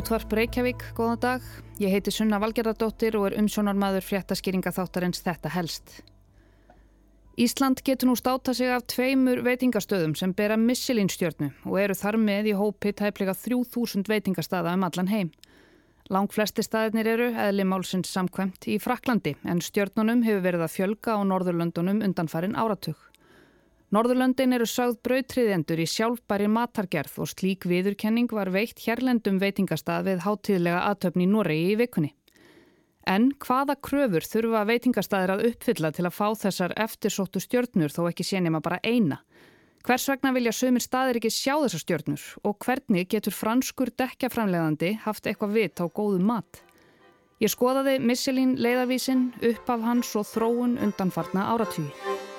Útvarp Reykjavík, góðan dag. Ég heiti Sunna Valgerðardóttir og er umsjónarmadur fréttaskýringa þáttarins þetta helst. Ísland getur nú státa sig af tveimur veitingastöðum sem bera missilínstjörnu og eru þar með í hópi tæplega 3000 veitingastada um allan heim. Lang flesti staðinir eru, eðli málsins samkvæmt, í Fraklandi en stjörnunum hefur verið að fjölga á Norðurlöndunum undanfarin áratug. Norðurlöndin eru sögð brautriðendur í sjálfbæri matargerð og slík viðurkenning var veitt hérlendum veitingastað við hátíðlega aðtöfni í Noregi í vikunni. En hvaða kröfur þurfa veitingastaðir að uppfylla til að fá þessar eftirsóttu stjörnur þó ekki sénima bara eina? Hvers vegna vilja sömur staðir ekki sjá þessar stjörnur og hvernig getur franskur dekkjaframleðandi haft eitthvað vit á góðu mat? Ég skoðaði Misselín leiðarvísin upp af hans og þróun undanfarna áratvíi.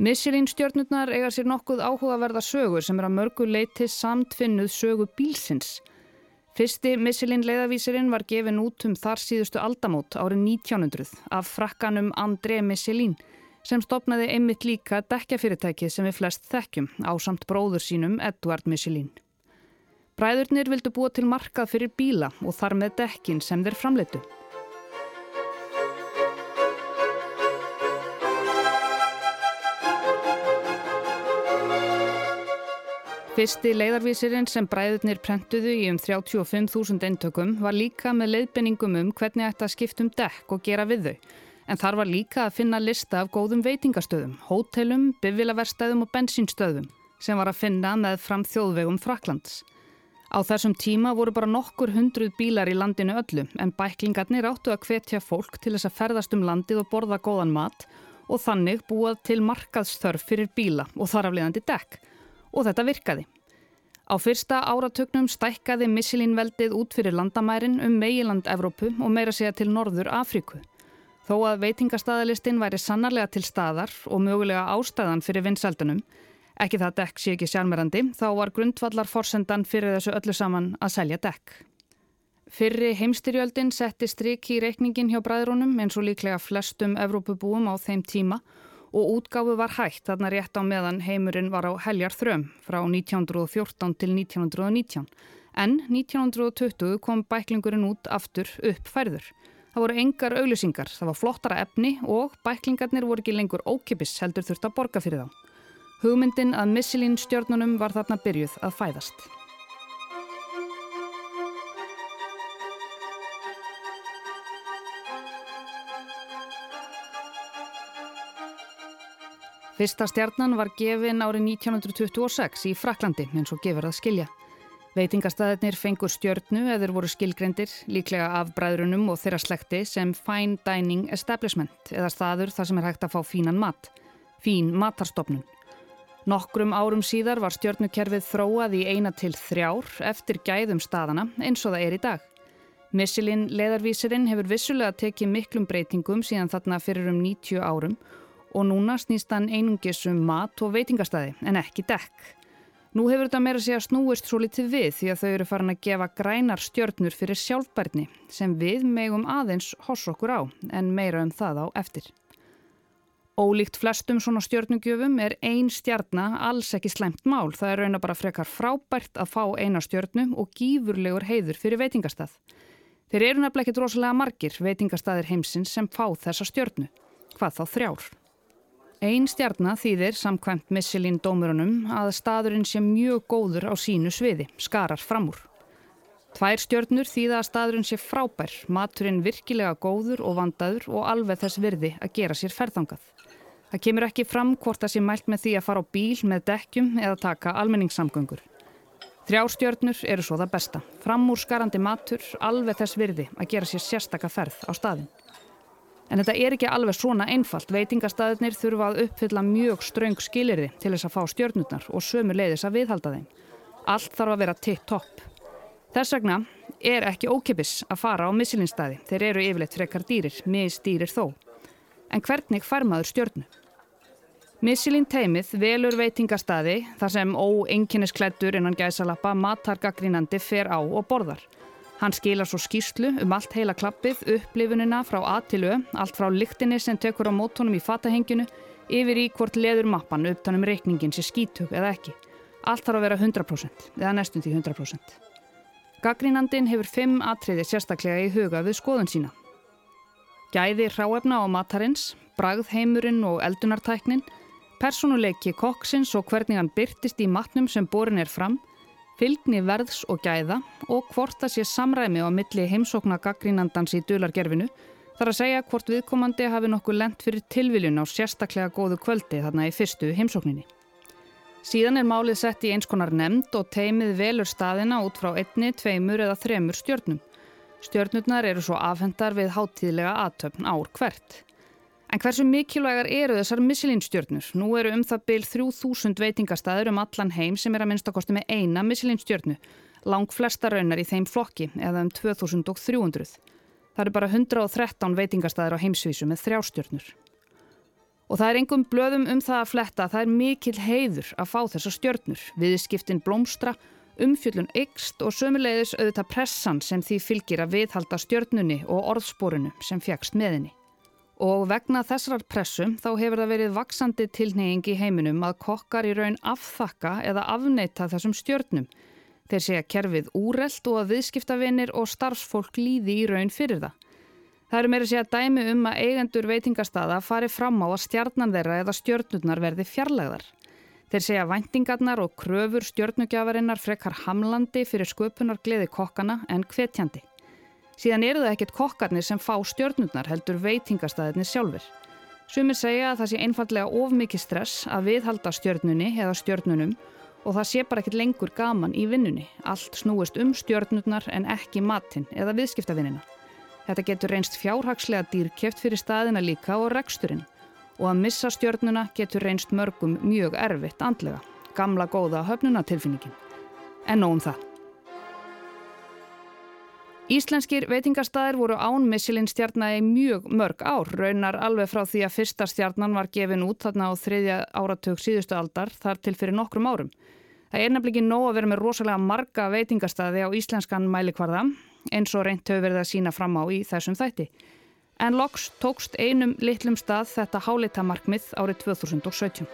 Michelin stjórnurnar eiga sér nokkuð áhugaverða sögur sem er að mörgu leiti samtfinnuð sögu bílsins. Fyrsti Michelin leiðavísirinn var gefin út um þar síðustu aldamót árið 1900 af frakkanum André Michelin sem stopnaði einmitt líka dekkjafyrirtækið sem við flest þekkjum á samt bróður sínum Edvard Michelin. Bræðurnir vildu búa til markað fyrir bíla og þar með dekkin sem þeir framleitu. Fyrsti leiðarvísirinn sem bræðurnir prentuðu í um 35.000 eintökum var líka með leiðbenningum um hvernig ætti að skiptum dekk og gera við þau. En þar var líka að finna lista af góðum veitingastöðum, hótelum, bifvilaverstæðum og bensínstöðum sem var að finna með fram þjóðvegum Fraklands. Á þessum tíma voru bara nokkur hundruð bílar í landinu öllu en bæklingarnir áttu að hvetja fólk til þess að ferðast um landið og borða góðan mat og þannig búað til markaðsþörf fyrir bíla og þar afliðandi dekk og þetta virkaði. Á fyrsta áratögnum stækkaði Michelin-veldið út fyrir landamærin um meiland Evrópu og meira segja til Norður Afríku. Þó að veitingastæðalistinn væri sannarlega til staðar og mögulega ástæðan fyrir vinsaldunum, ekki það dekk sé ekki sjálfmerandi, þá var grundvallar forsendan fyrir þessu öllu saman að selja dekk. Fyrri heimstyrjöldin setti stryk í reikningin hjá bræðrúnum eins og líklega flestum Evrópubúum á þeim tíma og útgáfu var hægt þarna rétt á meðan heimurinn var á heljar þröm frá 1914 til 1919 en 1920 kom bæklingurinn út aftur upp færður. Það voru engar auðlusingar, það var flottara efni og bæklingarnir voru ekki lengur ókipis heldur þurft að borga fyrir þá. Hugmyndin að Missilín stjórnunum var þarna byrjuð að fæðast. Fyrsta stjarnan var gefin árið 1926 í Fraklandi eins og gefur það skilja. Veitingastæðinir fengur stjörnu eður voru skilgrendir líklega af bræðrunum og þeirra slekti sem Fine Dining Establishment eða staður þar sem er hægt að fá fínan mat. Fín matarstofnun. Nokkrum árum síðar var stjörnukerfið þróað í eina til þrjár eftir gæðum staðana eins og það er í dag. Missilinn leðarvísirinn hefur vissulega tekið miklum breytingum síðan þarna fyrir um 90 árum og núna snýst hann einungis um mat og veitingastæði en ekki dekk. Nú hefur þetta meira sig að snúist svo litið við því að þau eru farin að gefa grænar stjörnur fyrir sjálfbærni sem við megum aðeins hoss okkur á en meira um það á eftir. Ólíkt flestum svona stjörnugjöfum er ein stjarnar alls ekki sleimt mál. Það er raun að bara frekar frábært að fá eina stjörnu og gífurlegur heiður fyrir veitingastað. Þeir eru nefnilega ekki drosalega margir veitingastaðir heimsins sem fá þessa stjörnu. Hvað þá þrjár? Einn stjarnar þýðir samkvæmt Missilín dómurunum að staðurinn sé mjög góður á sínu sviði, skarar fram úr. Tvær stjörnur þýða að staðurinn sé frábær, maturinn virkilega góður og vandaður og alveg þess virði að gera sér ferðangað. Það kemur ekki fram hvort það sé mælt með því að fara á bíl með dekkjum eða taka almenningssamgöngur. Þrjár stjörnur eru svo það besta. Fram úr skarandi matur, alveg þess virði að gera sér sérstaka ferð á staðin. En þetta er ekki alveg svona einfalt. Veitingastæðinir þurfa að uppfylla mjög ströng skilirði til þess að fá stjörnurnar og sömu leiðis að viðhalda þeim. Allt þarf að vera tipp-topp. Þess vegna er ekki ókipis að fara á missilinstæði. Þeir eru yfirleitt frekar dýrir, misdýrir þó. En hvernig fær maður stjörnu? Missilin teimið velur veitingastæði þar sem óenginnisklættur innan gæsalappa matargagrínandi fer á og borðar. Hann skila svo skýslu um allt heila klappið, upplifunina frá A til Ö, allt frá lyktinni sem tekur á mótunum í fatahenginu, yfir í hvort leður mappan upptanum reikningin sé skítug eða ekki. Allt þarf að vera 100% eða næstum því 100%. Gaggrínandin hefur fimm atriði sérstaklega í huga við skoðun sína. Gæði hráefna á matarins, bragðheimurinn og eldunartæknin, personuleiki kokksins og hvernig hann byrtist í matnum sem borin er fram, fylgni verðs og gæða og hvort það sé samræmi á milli heimsókna gaggrínandans í dulargerfinu þar að segja hvort viðkomandi hafi nokkuð lent fyrir tilviljun á sérstaklega góðu kvöldi þarna í fyrstu heimsókninni. Síðan er málið sett í eins konar nefnd og teimið velur staðina út frá einni, tveimur eða þremur stjórnum. Stjörnurnar eru svo afhendar við hátíðlega aðtöfn ár hvert. En hversu mikilvægar eru þessar Michelin-stjörnur? Nú eru um það byl 3000 veitingastæður um allan heim sem er að minnstakosti með eina Michelin-stjörnu. Lang flesta raunar í þeim flokki, eða um 2300. Það eru bara 113 veitingastæður á heimsvísu með þrjástjörnur. Og það er engum blöðum um það að fletta að það er mikil heiður að fá þessar stjörnur. Viðskiptin blómstra umfjöllun ykst og sömulegis auðvitað pressan sem því fylgir að viðhalda stjörnunni og orðspórunu sem fjækst meðinni. Og vegna þessar pressum þá hefur það verið vaksandi tilneying í heiminum að kokkar í raun afþakka eða afneita þessum stjörnum. Þeir segja kerfið úrelt og að viðskiptavinir og starfsfólk líði í raun fyrir það. Það eru meira segja dæmi um að eigendur veitingastada fari fram á að stjarnan þeirra eða stjörnurnar verði fjarlæðar. Þeir segja væntingarnar og kröfur stjórnugjafarinnar frekar hamlandi fyrir sköpunar gleði kokkana en hvetjandi. Síðan eru það ekkert kokkarnir sem fá stjórnurnar heldur veitingastæðinni sjálfur. Sumir segja að það sé einfallega of mikið stress að viðhalda stjórnunni eða stjórnunum og það sé bara ekkert lengur gaman í vinnunni. Allt snúist um stjórnurnar en ekki matinn eða viðskiptavinnina. Þetta getur reynst fjárhagslega dýrkjeft fyrir staðina líka og reksturinn og að missa stjörnuna getur reynst mörgum mjög erfitt andlega. Gamla góða höfnunatilfinningin. En nógum það. Íslenskir veitingastæðir voru án Michelin stjarnægi mjög mörg ár, raunar alveg frá því að fyrsta stjarnan var gefin út þarna á þriðja áratug síðustu aldar þar til fyrir nokkrum árum. Það er nefnilega ekki nóg að vera með rosalega marga veitingastæði á íslenskan mælikvarða eins og reynt höfur verið að sína fram á í þessum þætti en loks tókst einum litlum stað þetta hálitamarkmið árið 2017.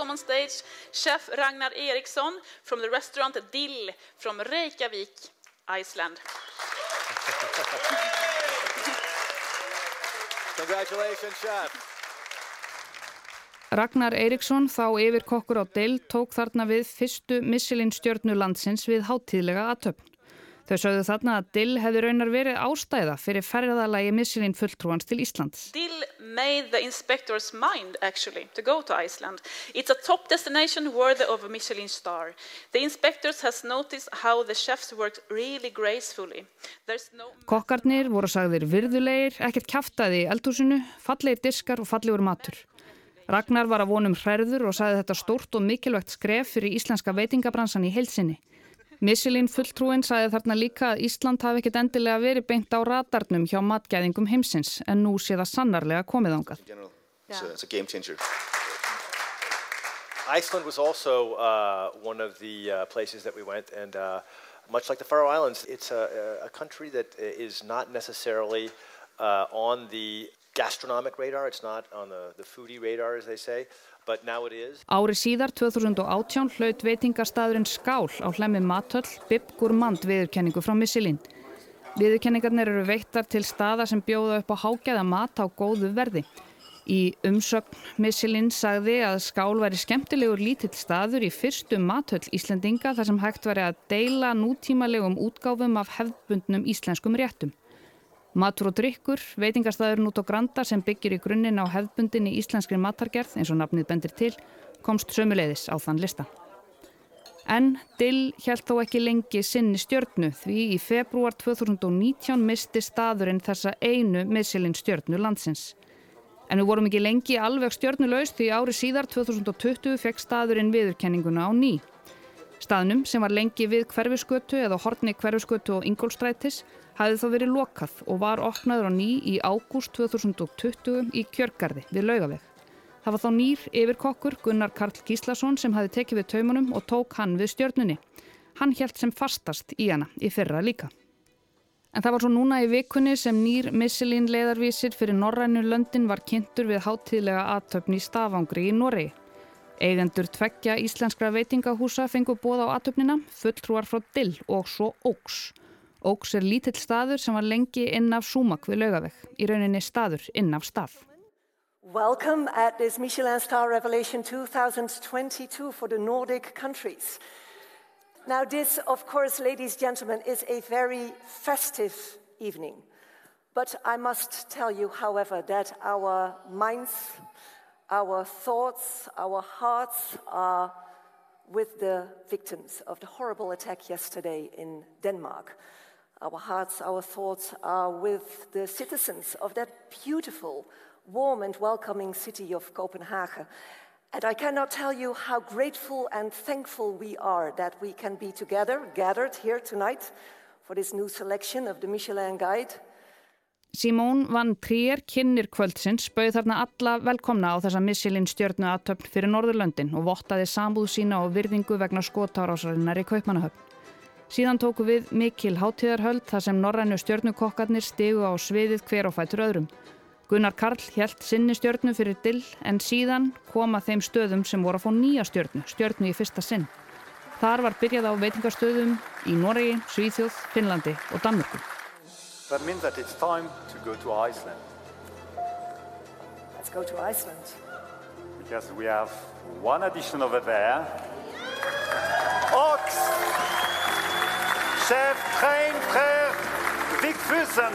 welcome on stage chef Ragnar Eriksson from the restaurant Dill from Reykjavik, Iceland. Congratulations chef! Ragnar Eiríksson, þá yfir kokkur á Dill, tók þarna við fyrstu Michelin stjörnu landsins við hátíðlega aðtöfn. Þau sögðu þarna að Dill hefði raunar verið ástæða fyrir ferðalagi Michelin fulltrúans til Íslands. Dill made the inspector's mind actually to go to Iceland. It's a top destination worthy of a Michelin star. The inspectors has noticed how the chefs worked really gracefully. No... Kokkarnir voru sagðir virðulegir, ekkert kæftæði í eldhúsinu, fallegir diskar og fallegur matur. Ragnar var að vonum hræður og sagði þetta stórt og mikilvægt skref fyrir íslenska veitingabransan í heilsinni. Missilín fulltrúin sagði þarna líka að Ísland hafi ekkit endilega verið beint á radarnum hjá matgæðingum heimsins en nú sé það sannarlega komið ángað. Iceland was also uh, one of the uh, places that we went and uh, much like the Faroe Islands, it's a, a country that is not necessarily uh, on the gastronomic radar, it's not on the, the foodie radar as they say, Ári síðar 2018 hlaut veitingastæðurinn Skál á hlæmi matöll Bib Gourmand viðurkenningu frá Michelin. Viðurkenningarnir eru veittar til staða sem bjóða upp á hágæða mat á góðu verði. Í umsögn Michelin sagði að Skál væri skemmtilegur lítill staður í fyrstu matöll Íslendinga þar sem hægt væri að deila nútímalegum útgáfum af hefðbundnum íslenskum réttum. Matur og drikkur, veitingastæðurinn út á Granda sem byggir í grunninn á hefðbundinni íslenskri matargerð eins og nafnið bendir til, komst sömuleiðis á þann lista. En Dill held þó ekki lengi sinni stjörnu því í februar 2019 misti staðurinn þessa einu missilinn stjörnu landsins. En við vorum ekki lengi alveg stjörnulegst því ári síðar 2020 fekk staðurinn viðurkenninguna á ný. Staðnum sem var lengi við hverfiskötu eða horni hverfiskötu og ingólstrætis hafði þá verið lokað og var opnaður á ný í ágúst 2020 í Kjörgarði við Laugaveg. Það var þá nýr yfirkokkur Gunnar Karl Gíslason sem hafi tekið við taumunum og tók hann við stjörnunni. Hann helt sem fastast í hana í fyrra líka. En það var svo núna í vikunni sem nýr Misselín leiðarvísir fyrir Norrænu löndin var kynntur við háttíðlega aðtöfni í Stafangri í Noregi. Eigendur tveggja íslenskra veitingahúsa fengu bóð á aðtöfnina, fulltrúar frá Dill og svo Óks. Óks er lítill staður sem var lengi inn af Súmak við laugaveg, í rauninni staður inn af stað. Welcome at this Michelin Star Revelation 2022 for the Nordic countries. Now, this, of course, ladies and gentlemen, is a very festive evening. But I must tell you, however, that our minds, our thoughts, our hearts are with the victims of the horrible attack yesterday in Denmark. Our hearts, our thoughts are with the citizens of that beautiful warm and welcoming city of Copenhagen. And I cannot tell you how grateful and thankful we are that we can be together, gathered here tonight for this new selection of the Michelin Guide. Simón Van Trier, kynir kvöldsins, bauð þarna alla velkomna á þessa Michelin stjörnu aðtöfn fyrir Norðurlöndin og vottaði sambúð sína og virðingu vegna skotárásarinnar í Kaupmannahöfn. Síðan tóku við mikil hátíðarhöld þar sem norrænu stjörnukokkarnir stegu á sviðið hver og fætur öðrum. Gunnar Karl helt sinni stjörnu fyrir dill en síðan koma þeim stöðum sem voru að fá nýja stjörnu, stjörnu í fyrsta sinn. Þar var byrjað á veitingastöðum í Noregi, Svíþjóð, Finnlandi og Danmörku. That means that it's time to go to Iceland. Let's go to Iceland. Because we have one addition over there. Ox! Chef Train Frère Vigfusen.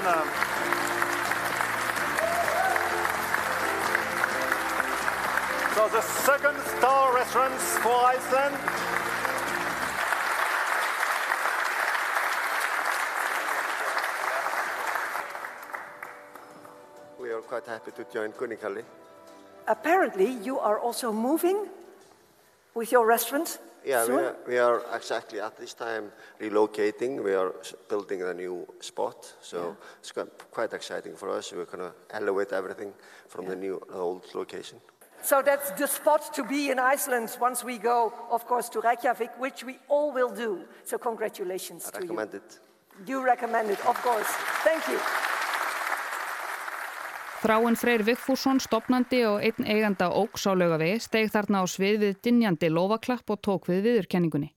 So the second star restaurants for Iceland. Quite happy to join Kuningalli. Apparently, you are also moving with your restaurant Yeah, we are, we are exactly at this time relocating. We are building a new spot, so it's quite, exciting for us. We're going to elevate everything from the new old location. So that's the spot to be in Iceland once we go, of course, to Reykjavik, which we all will do. So congratulations I to recommend it. you. You recommend it, of course. Thank you. Þráinn Freyr Vigfússon, stopnandi og einn eiganda Óks á laugavegi, steg þarna á svið við dinjandi lofaklapp og tók við viðurkenningunni.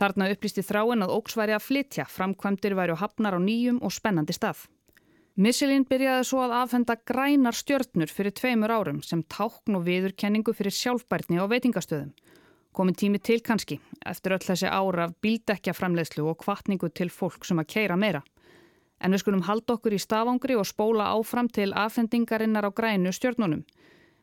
Þarna upplýsti Þráinn að Óks væri að flytja, framkvæmdir væri á hafnar á nýjum og spennandi stað. Michelin byrjaði svo að afhenda grænar stjörnur fyrir tveimur árum sem tákn og viðurkenningu fyrir sjálfbærni á veitingastöðum. Komin tími til kannski, eftir öll þessi ára af bíldekja framleiðslu og kvartningu til fólk sem að keira meira. En við skulum halda okkur í stafangri og spóla áfram til afhendingarinnar á grænu stjörnunum.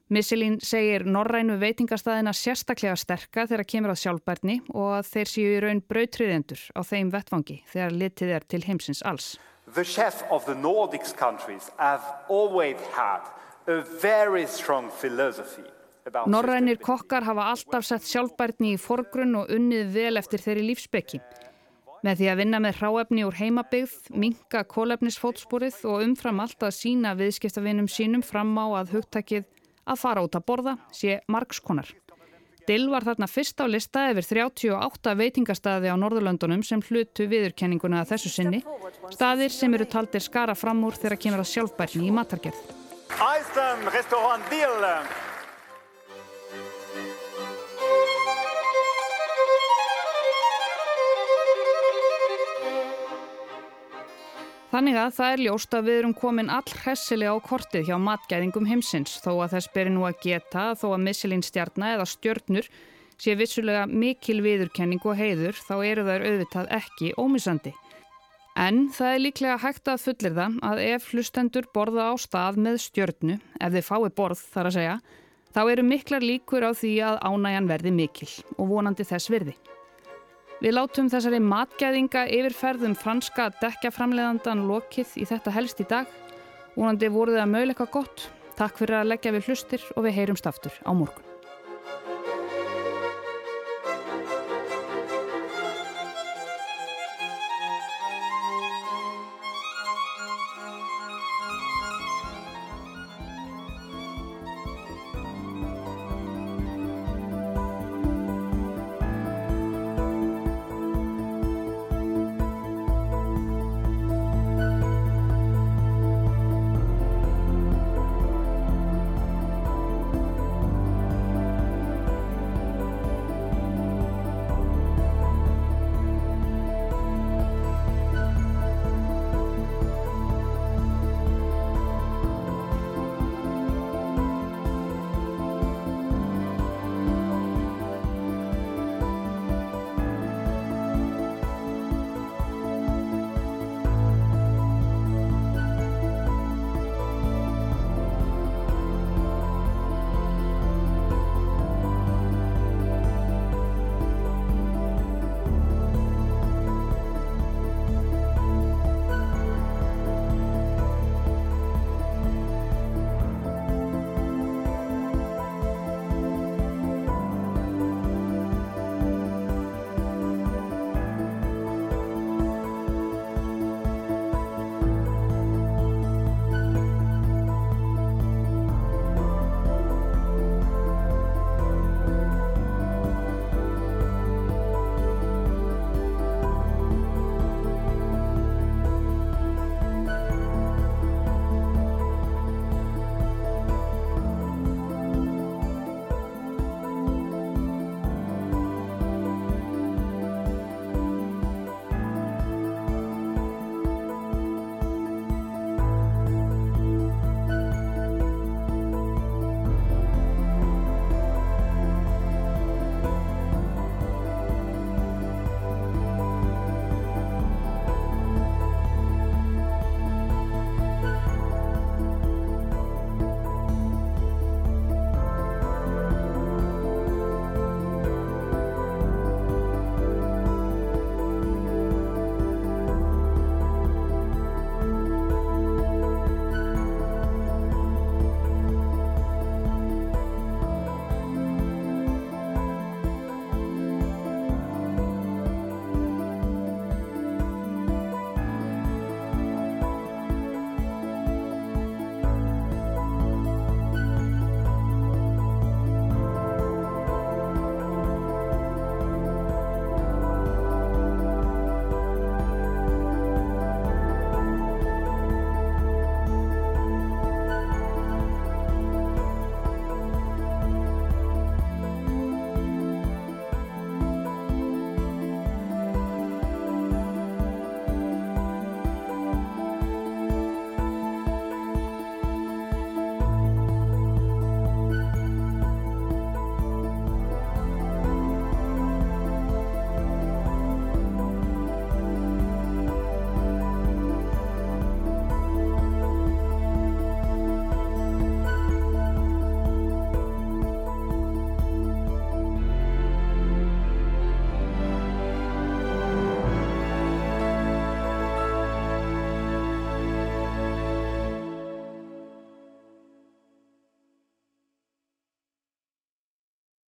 Michelin segir norrænu veitingastæðina sérstaklega sterka þegar kemur að sjálfbærni og að þeir séu í raun brautriðendur á þeim vettvangi þegar litið er til heimsins alls. The chefs of the Nordics countries have always had a very strong philosophy Norrænir kokkar hafa alltaf sett sjálfbærni í forgrunn og unnið vel eftir þeirri lífsbeki. Með því að vinna með hráefni úr heimabyggð, minka kólefnisfótsporið og umfram allt að sína viðskiptavinum sínum fram á að hugtakið að fara út að borða sé margskonar. Dill var þarna fyrst á lista yfir 38 veitingastæði á Norðurlöndunum sem hlutu viðurkenninguna að þessu sinni, staðir sem eru taldir skara fram úr þegar kemur að sjálfbærni í matargerð. Þannig að það er ljóst að við erum komin all hressilega á kortið hjá matgæðingum heimsins þó að þess beri nú að geta þó að Michelin stjarnar eða stjörnur sé vissulega mikil viðurkenning og heiður þá eru þær auðvitað ekki ómissandi. En það er líklega hægt að fullir það að ef hlustendur borða á stað með stjörnu, ef þið fái borð þar að segja, þá eru miklar líkur á því að ánægjan verði mikil og vonandi þess virði. Við látum þessari matgæðinga yfirferðum franska dekkjaframleðandan lokið í þetta helst í dag. Vonandi voruð það möguleika gott. Takk fyrir að leggja við hlustir og við heyrumst aftur á morgun.